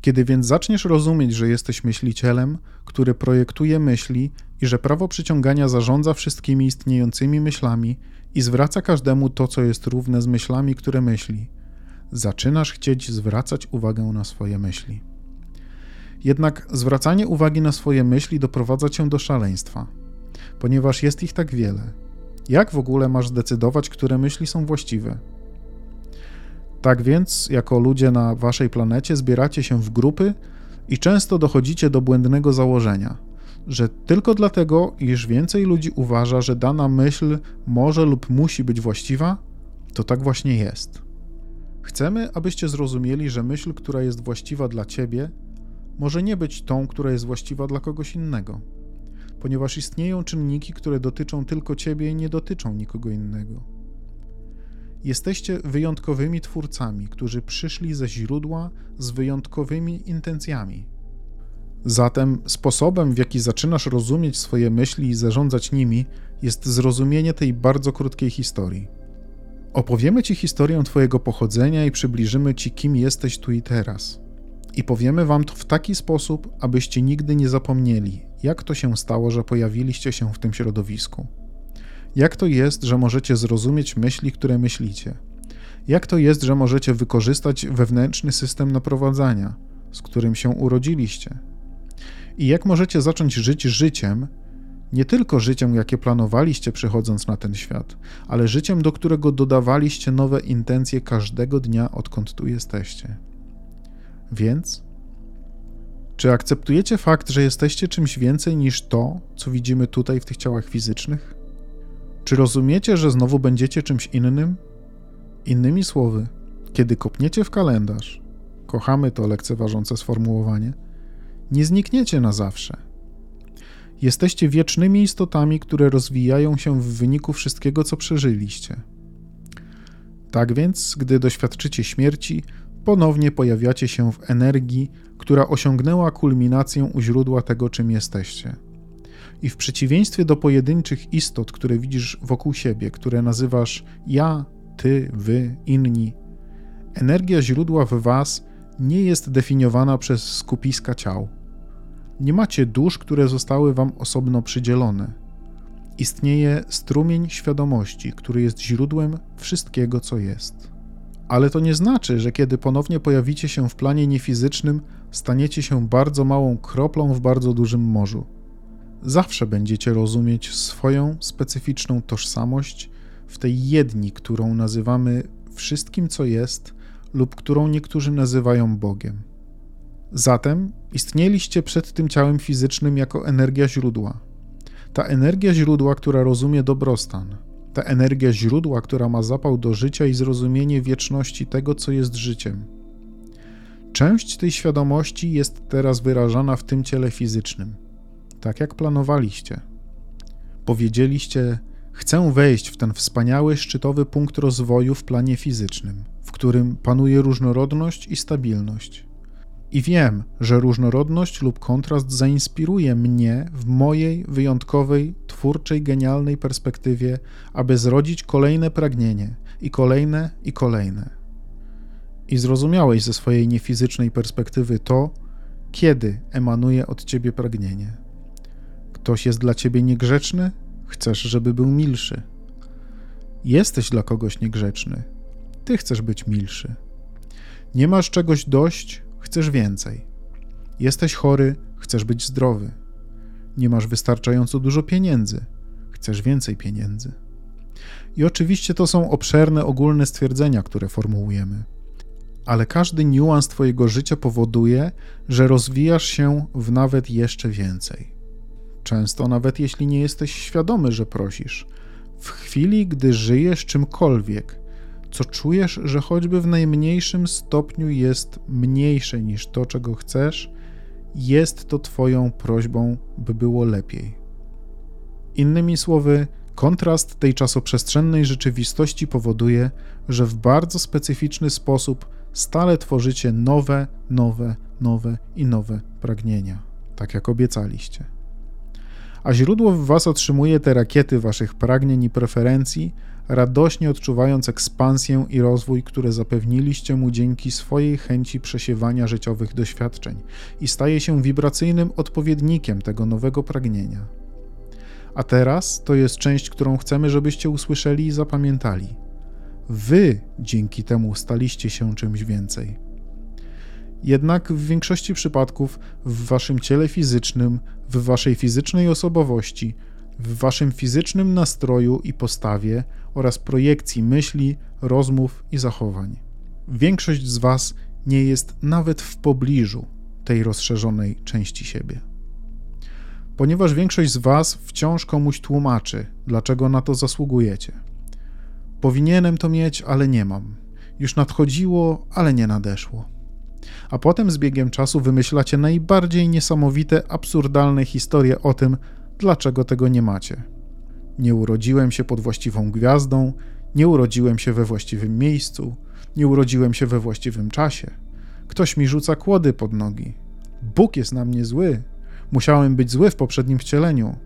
Kiedy więc zaczniesz rozumieć, że jesteś myślicielem, który projektuje myśli i że prawo przyciągania zarządza wszystkimi istniejącymi myślami i zwraca każdemu to, co jest równe z myślami, które myśli, zaczynasz chcieć zwracać uwagę na swoje myśli. Jednak zwracanie uwagi na swoje myśli doprowadza cię do szaleństwa, ponieważ jest ich tak wiele. Jak w ogóle masz zdecydować, które myśli są właściwe? Tak więc, jako ludzie na waszej planecie, zbieracie się w grupy i często dochodzicie do błędnego założenia, że tylko dlatego, iż więcej ludzi uważa, że dana myśl może lub musi być właściwa, to tak właśnie jest. Chcemy, abyście zrozumieli, że myśl, która jest właściwa dla ciebie, może nie być tą, która jest właściwa dla kogoś innego, ponieważ istnieją czynniki, które dotyczą tylko ciebie i nie dotyczą nikogo innego. Jesteście wyjątkowymi twórcami, którzy przyszli ze źródła z wyjątkowymi intencjami. Zatem sposobem, w jaki zaczynasz rozumieć swoje myśli i zarządzać nimi, jest zrozumienie tej bardzo krótkiej historii. Opowiemy Ci historię Twojego pochodzenia i przybliżymy Ci, kim jesteś tu i teraz. I powiemy Wam to w taki sposób, abyście nigdy nie zapomnieli, jak to się stało, że pojawiliście się w tym środowisku. Jak to jest, że możecie zrozumieć myśli, które myślicie? Jak to jest, że możecie wykorzystać wewnętrzny system naprowadzania, z którym się urodziliście? I jak możecie zacząć żyć życiem, nie tylko życiem, jakie planowaliście przychodząc na ten świat, ale życiem, do którego dodawaliście nowe intencje każdego dnia, odkąd tu jesteście. Więc, czy akceptujecie fakt, że jesteście czymś więcej niż to, co widzimy tutaj w tych ciałach fizycznych? Czy rozumiecie, że znowu będziecie czymś innym? Innymi słowy, kiedy kopniecie w kalendarz, kochamy to lekceważące sformułowanie, nie znikniecie na zawsze. Jesteście wiecznymi istotami, które rozwijają się w wyniku wszystkiego, co przeżyliście. Tak więc, gdy doświadczycie śmierci, ponownie pojawiacie się w energii, która osiągnęła kulminację u źródła tego, czym jesteście. I w przeciwieństwie do pojedynczych istot, które widzisz wokół siebie, które nazywasz ja, ty, wy, inni, energia źródła w was nie jest definiowana przez skupiska ciał. Nie macie dusz, które zostały wam osobno przydzielone. Istnieje strumień świadomości, który jest źródłem wszystkiego, co jest. Ale to nie znaczy, że kiedy ponownie pojawicie się w planie niefizycznym, staniecie się bardzo małą kroplą w bardzo dużym morzu. Zawsze będziecie rozumieć swoją specyficzną tożsamość w tej jedni, którą nazywamy wszystkim, co jest, lub którą niektórzy nazywają Bogiem. Zatem istnieliście przed tym ciałem fizycznym jako energia źródła. Ta energia źródła, która rozumie dobrostan, ta energia źródła, która ma zapał do życia i zrozumienie wieczności tego, co jest życiem. Część tej świadomości jest teraz wyrażana w tym ciele fizycznym tak jak planowaliście. Powiedzieliście: Chcę wejść w ten wspaniały, szczytowy punkt rozwoju w planie fizycznym, w którym panuje różnorodność i stabilność. I wiem, że różnorodność lub kontrast zainspiruje mnie w mojej wyjątkowej, twórczej, genialnej perspektywie, aby zrodzić kolejne pragnienie i kolejne i kolejne. I zrozumiałeś ze swojej niefizycznej perspektywy to, kiedy emanuje od ciebie pragnienie. Ktoś jest dla ciebie niegrzeczny, chcesz, żeby był milszy. Jesteś dla kogoś niegrzeczny, ty chcesz być milszy. Nie masz czegoś dość, chcesz więcej. Jesteś chory, chcesz być zdrowy. Nie masz wystarczająco dużo pieniędzy, chcesz więcej pieniędzy. I oczywiście to są obszerne, ogólne stwierdzenia, które formułujemy. Ale każdy niuans Twojego życia powoduje, że rozwijasz się w nawet jeszcze więcej. Często, nawet jeśli nie jesteś świadomy, że prosisz, w chwili, gdy żyjesz czymkolwiek, co czujesz, że choćby w najmniejszym stopniu jest mniejsze niż to, czego chcesz, jest to Twoją prośbą, by było lepiej. Innymi słowy, kontrast tej czasoprzestrzennej rzeczywistości powoduje, że w bardzo specyficzny sposób stale tworzycie nowe, nowe, nowe i nowe pragnienia, tak jak obiecaliście a źródło w was otrzymuje te rakiety waszych pragnień i preferencji radośnie odczuwając ekspansję i rozwój, które zapewniliście mu dzięki swojej chęci przesiewania życiowych doświadczeń i staje się wibracyjnym odpowiednikiem tego nowego pragnienia. A teraz to jest część, którą chcemy, żebyście usłyszeli i zapamiętali. Wy dzięki temu staliście się czymś więcej. Jednak w większości przypadków w waszym ciele fizycznym, w waszej fizycznej osobowości, w waszym fizycznym nastroju i postawie oraz projekcji myśli, rozmów i zachowań. Większość z was nie jest nawet w pobliżu tej rozszerzonej części siebie. Ponieważ większość z was wciąż komuś tłumaczy, dlaczego na to zasługujecie. Powinienem to mieć, ale nie mam. Już nadchodziło, ale nie nadeszło a potem z biegiem czasu wymyślacie najbardziej niesamowite, absurdalne historie o tym, dlaczego tego nie macie. Nie urodziłem się pod właściwą gwiazdą, nie urodziłem się we właściwym miejscu, nie urodziłem się we właściwym czasie. Ktoś mi rzuca kłody pod nogi. Bóg jest na mnie zły. Musiałem być zły w poprzednim wcieleniu.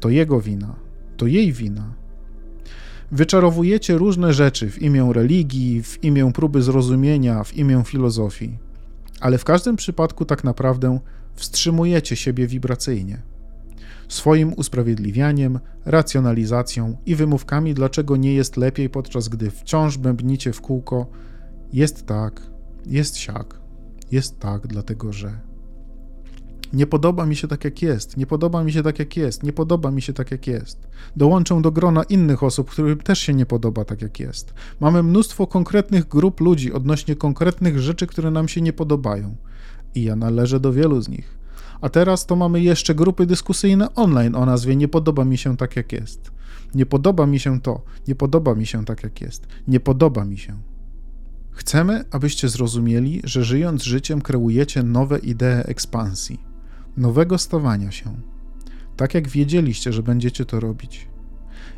To jego wina, to jej wina. Wyczarowujecie różne rzeczy w imię religii, w imię próby zrozumienia, w imię filozofii ale w każdym przypadku tak naprawdę wstrzymujecie siebie wibracyjnie. Swoim usprawiedliwianiem, racjonalizacją i wymówkami, dlaczego nie jest lepiej, podczas gdy wciąż bębnicie w kółko, jest tak, jest siak, jest tak, dlatego że. Nie podoba mi się tak, jak jest, nie podoba mi się tak, jak jest, nie podoba mi się tak, jak jest. Dołączę do grona innych osób, którym też się nie podoba tak, jak jest. Mamy mnóstwo konkretnych grup ludzi odnośnie konkretnych rzeczy, które nam się nie podobają. I ja należę do wielu z nich. A teraz to mamy jeszcze grupy dyskusyjne online o nazwie Nie podoba mi się tak, jak jest. Nie podoba mi się to, nie podoba mi się tak, jak jest, nie podoba mi się. Chcemy, abyście zrozumieli, że żyjąc życiem kreujecie nowe idee ekspansji nowego stawania się, tak jak wiedzieliście, że będziecie to robić.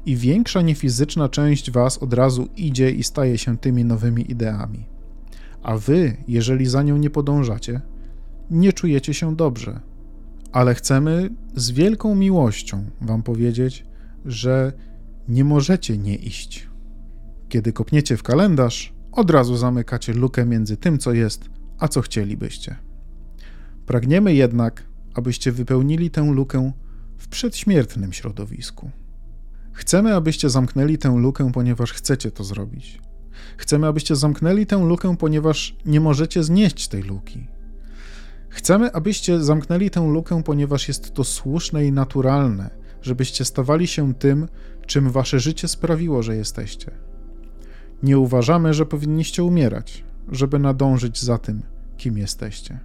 I większa niefizyczna część Was od razu idzie i staje się tymi nowymi ideami. A Wy, jeżeli za nią nie podążacie, nie czujecie się dobrze. Ale chcemy z wielką miłością Wam powiedzieć, że nie możecie nie iść. Kiedy kopniecie w kalendarz, od razu zamykacie lukę między tym, co jest, a co chcielibyście. Pragniemy jednak, abyście wypełnili tę lukę w przedśmiertnym środowisku. Chcemy, abyście zamknęli tę lukę, ponieważ chcecie to zrobić. Chcemy, abyście zamknęli tę lukę, ponieważ nie możecie znieść tej luki. Chcemy, abyście zamknęli tę lukę, ponieważ jest to słuszne i naturalne, żebyście stawali się tym, czym wasze życie sprawiło, że jesteście. Nie uważamy, że powinniście umierać, żeby nadążyć za tym, kim jesteście.